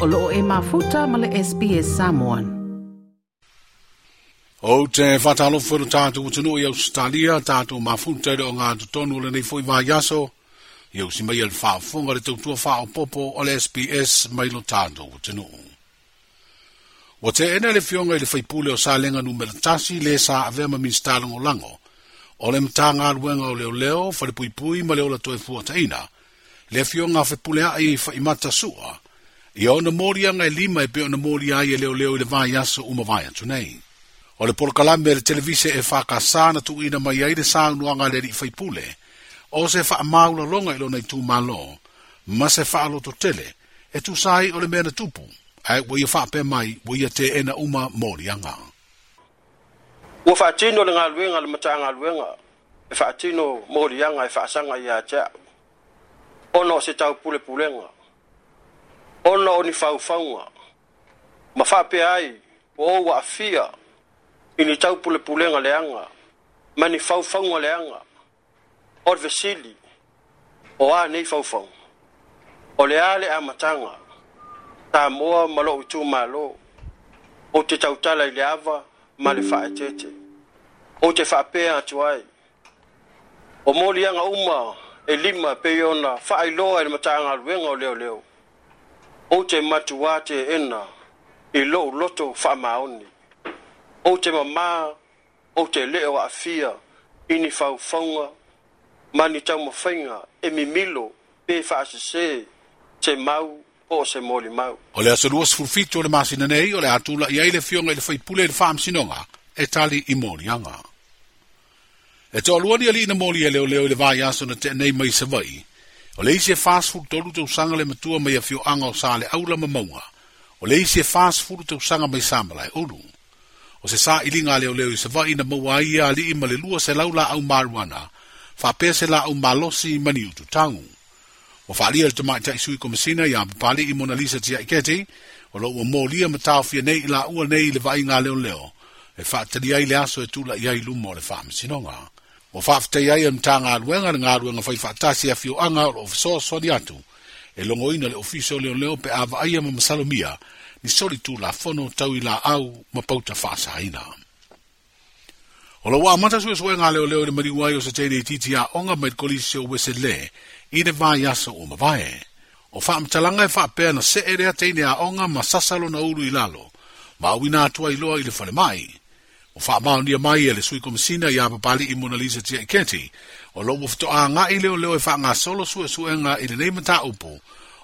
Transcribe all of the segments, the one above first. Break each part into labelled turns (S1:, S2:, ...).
S1: o loo e mafuta ma le SPS Samoan. O te whatalofo lo tātou utano i Australia, tātou mafuta i o ngā tutonu le nei fwoi vāiaso, i au si mai al whaafunga le tautua wha o popo o le SPS mai lo tātou utano. O te ena le fionga i le whaipule o sālenga numera tasi le sā avema minstalongo lango, o le mtanga luenga o leo leo, wharepuipui ma leo la toe fuataina, le fionga whepule ai whaimata sua, Ia ona mori anga e lima e pe ona mori ai e leo leo i le vai asa uma vai atu nei. O le porokalame e le televise e whaka sāna tu ina mai ai le sāunu anga le fai pule, o se wha maula longa ilo nei tū malo, ma se wha to tele, e tu sai o le mena tupu, ai wai wha pe mai wai te ena uma mori anga.
S2: Ua wha tino le ngā luenga le mata ngā luenga, e wha tino mori anga e wha asanga i a tea. Ono se tau pule pulenga, ona o ni faufaua ma ai o ou aafia i ni taupulepulega leanga, ma ni faufauga leaga o le vesili o a nei faufau o le ā le amataga tamoa ma loo itumālō ou te tautala i le ava ma le faaetete ou te fape atu ai o moliaga uma e lima pei ona faailoa i le mataagaluega o leoleo leo o te matu wā te ena i lo loto whamaoni. O te mamā, o te leo a fia, i ni whauwhaunga, ma ni tau mawhainga e mi milo pe whaase se te mau o se mōli mau.
S1: O le aso ruas furfitu o le māsina nei, o le atula i aile fionga i le whaipule i le whaam sinonga, e tali i mōli anga. E tō alua ni ali na mōli e leo leo i le vāi aso te nei mai sa vai, O le isi e fast food tolu te usanga le matua mai a fio anga o sale aula ma maunga. O le isi e fast food te usanga mai samalai ulu. O se sa ilinga le o leo i se vai na maua i a li ima le lua se laula au maruana. Fa pe se la au malosi mani utu tangu. O fa lia le tomai ta isui komisina i a mpali i mona lisa tia ikete. O lo ua mō lia ma tau fia nei ila ua nei le vai ngā leo leo. E fa tali ai le aso e tula i ai lumo le fa msinonga. Fa o faafetai ai e matagaluega le galuega faifaatasi afioaga o loo fesoasoali atu e logoina le ofiso leoleo pe avaaia ma masalomia ni soli tulafono tau i laau ma pauta faasaina o lou amata suʻesuʻega a leoleo i le maliu ai o se tele titiaʻoga mai le kolisi o uesele i le vaiaso ua mavae o faamatalaga e faapea na see lea teine aʻoga ma sasa lona ulu i lalo ma auina atu ailoa i le falemaʻi fa mau ni mai e le sui komisina ya papali i Mona Lisa tia kenti o lo mufto a nga i leo leo e fa nga solo sue sue nga i le neima ta upo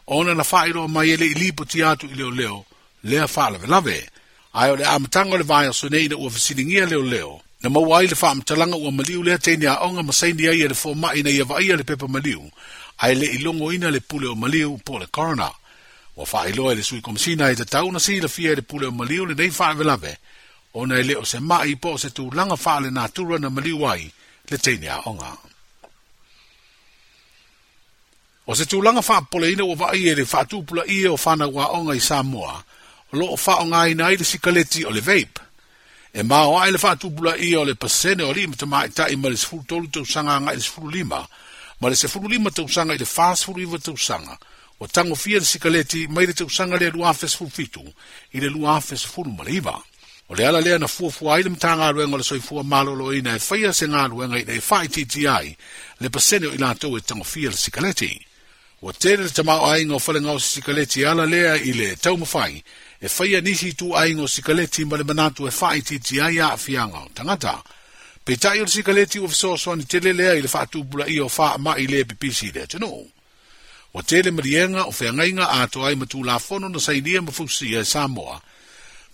S1: ona na fa iro mai e le ili po ti atu i leo leo lea fa la ve lave ai o le amatanga le vaya sune i na ua fasilingia leo leo na mawai le fa amtalanga ua maliu lea teini a onga masaini ai e le fo mai na iava ia le pepa maliu ai le ilongo ina le pule o maliu po le corona wa fa iloa e le sui komisina i te tau na si la fia le pule o maliu le nei fa la ve lave ona ele o se mai po se tu langa fale na tu na maliwai wai le tenia onga o se tu langa fa pole ina e e o va ie le fa tu pula ie o fa na wa onga i samoa o lo fa onga ina i le sikaleti o le vape e ma o ai le fa tu pula ie o le pasene o lima te mai ta i ma le sifuru tolu te usanga nga i le sifuru lima ma le sifuru lima te usanga i le fa sifuru iwa te usanga o tango fia le sikaleti mai le te usanga le lua fesifuru fitu i le lua fesifuru malivaa O le ala lea na fua fua ai le mta ngā ruenga le soi fua malo lo ina e whaia se ngā ruenga ina e whai titi ai le pasene o ila e tango fia le sikaleti. O tere le tamau ai ngā whale ngā o sikaleti ala lea i le tau mawhai e whaia nisi tu ai ngā sikaleti ma le manatu e whai titi ai a fia o tangata. Pei tai o le sikaleti o fiso soani tere lea i le whaatu bula i o wha ma i le pipisi lea tenu. O tere marienga o whiangainga ato ai matu la fono na sainia mafusi e Samoa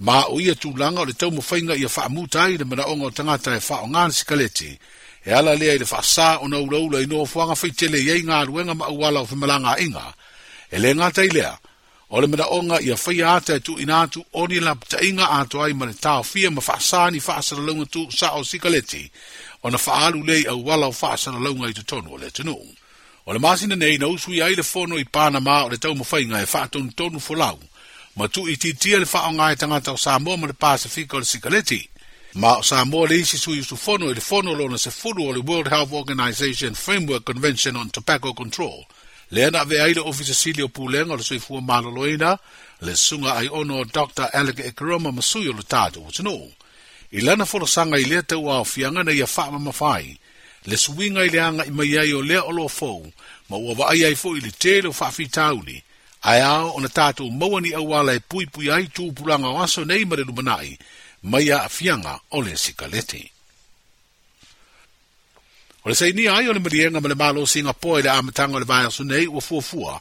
S1: ma o ia tūlanga o le tau mawhainga ia whaamutai le mana onga o tangata e wha o ngāna sikaleti, e ala lea i le whaasā o na uraula i noa fuanga whai tele iei ngā ruenga ma uwala o whamalanga inga, e le ngātai lea, o le mana onga ia whai ātai tu inatu o ni la pta inga ātu ai mani tāo fia ma whaasā ni whaasara launga tu sa o sikaleti, o na whaalu lei au wala o whaasara launga i tutonu o le tunu. O le masina nei na usui ai le fono i pāna mā o le tau mawhainga e whaatonu tonu fulau, ma tu i titia le whaonga e tangata o Samoa ma le Pacifico le Sikaleti. Ma o Samoa le isi sui su fono e le fono lo na se furu o le World Health Organization Framework Convention on Tobacco Control. Le ana ve aile ofisa Silio Puleng o le sui fua maloloina, le sunga ai ono Dr. Alec Ekeroma Masui o le tātu o tino. I lana fono sanga i lea tau au fianga na ia whaama mawhai, le suinga i leanga i mai ai o lea o lo fau, ma ua waai ai fo i le tēlo whaafi tauni, ae ao ona tatou maua ni auala e puipui ai tupulaga o aso nei ma le lumanaʻi mai a afiaga o le sikaleti o le sainia ai o le maliega ma le malo singapore i le amataga o le vaeaso nei ua fuafua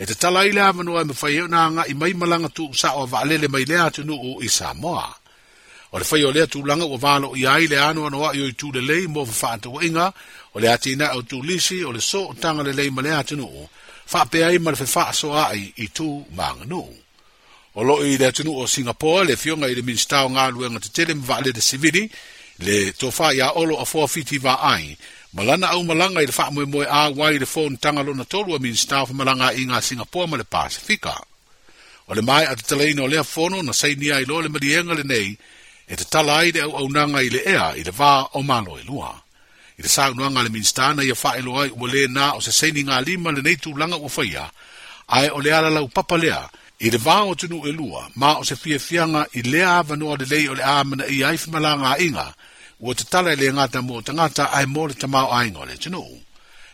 S1: e tatala e e ai le avanoa e mafai ona agaʻi mai malaga tuusaʻo a vaalele mai lea atunuu i samoa o le fai o lea tulaga ua valoia ai le anoanoaʻi o i tulelei mo fafaatauaʻiga o le atinaʻi o tulisi o le so otaga lelei ma le atunuu whapea i mara whaaso ai i tū maanga nō. O lo i rea tunu o Singapore le fionga i le ministrao ngā luenga te tele mwa le de civili le tō whai a olo a fua fiti wā ai. Malana au malanga i le wha mwe mwe a wai le fōn tangalo na tolua ministrao wha malanga i ngā Singapore ma le Pasifika. O le mai ata tala ino lea fono na sainia i lo le marienga le nei e te tala ai le au au nanga i le ea i le wā o malo e lua i te saunuaga a le minista na ia faailoa o ua lē na o sasainigalima lenei tulaga ua faia ae o le a lalau papa lea i le vao atunuu e lua ma o se fiafiaga i lea avanoa lelei o le a manaʻia ai femalagaiga ua tatala e lē gata mo o tagata ae mo le tamaoaiga o le atunuu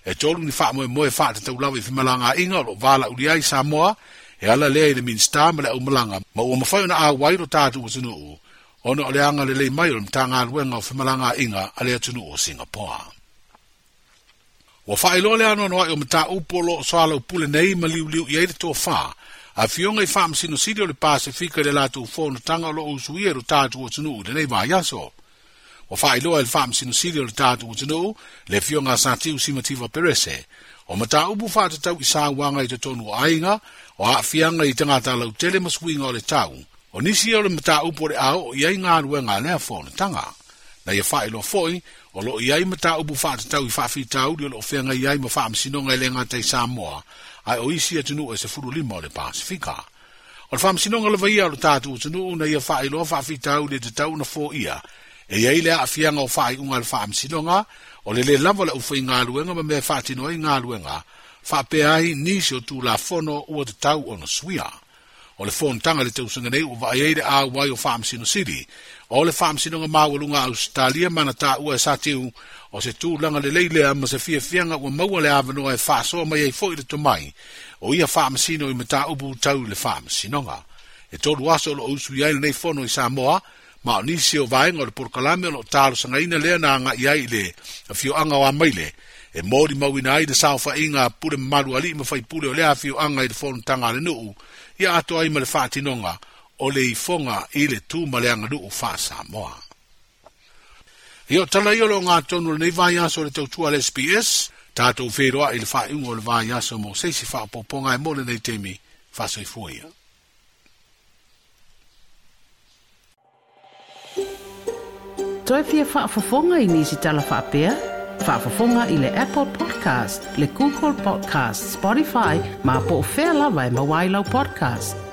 S1: e tolu ni faamoemoe faatataulava i femalagaiga o loo valauli ai samoa e ala lea i le minista ma le aumalaga ma ua mafai ona auai lo tatou atunuu ono ale anga le lei mai o mtanga luenga o whamalanga inga ale atunu o Singapore. Wa whae lole anu anu ai o mta upolo o soala upule nei ma liu liu iaire tō wha, a fionga i wha msino sirio le Pasifika le latu ufono tanga lo usuia e ru tātu o tunu u denei vā yaso. Wa whae loa le wha msino sirio le tātu o tunu le fionga sa tiu simativa perese, o mta upu wha te tau i sā wanga i te tonu o ainga, o a fianga i tangata lau tele maswinga o le tau, o nisi e o le mata upo le ao o iai ngā rua ngā lea fō na tanga. Na ye whae lo fōi, o lo iai mata upo wha te tau i wha fi tau li o lo whenga iai ma wha msino ngai le ngā tei Samoa, ai o isi a e tunu e se furu lima o le Pasifika. O le wha msino ngai le vaia o lo tātu o tunu na ye whae lo wha fi tau li te tau na fō ia, e iai lea a fianga o whae unga le wha msino o le le lava la ufa i ngā ruenga ma mea whaatino i ngā ruenga, wha pe ai nisi o tū la fono ua te tau o na suia o le fon tanga le tausanga nei o va ai le o farm sino city o le farm sino ma o australia mana ta u e sa tiu o se tu langa le leile a se fia fianga o maua le avano e fa so mai e foi le to mai o ia farm sino i mata u bu tau le farm sino nga e to lu aso lo usu ia le fono i samoa ma o nisi o vai ngor por kalame o lo sanga sangaina le na nga ia ile a fio anga wa mai e mori mau ina ai de sa fa inga pure malu ali mo fai pure o le a fio anga i le fono tanga le nuu ia ato ai ma le faatinoga o le ifoga i le tumaleagaluu faasamoa ia o tala iolo loo tonu lenei vaiaso o le tautua le sps tatou feiloaʻi i le faaiʻuga o le vaiaso mo seisi faapoopoga e mole lenei temi faasoifua ia toe fia faafofoga i nisi tala faapea faafofoga i le apple podcast le google podcast spotify ma po o fea lava e podcast